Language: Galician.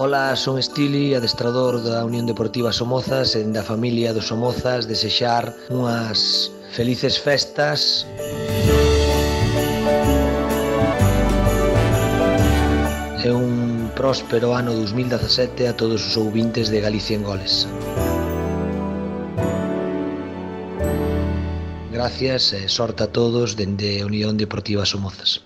Ola, son Estili, adestrador da Unión Deportiva Somozas e da familia dos Somozas desexar unhas felices festas. E un próspero ano 2017 a todos os ouvintes de Galicia en Goles. Gracias e sorte a todos dende Unión Deportiva Somozas.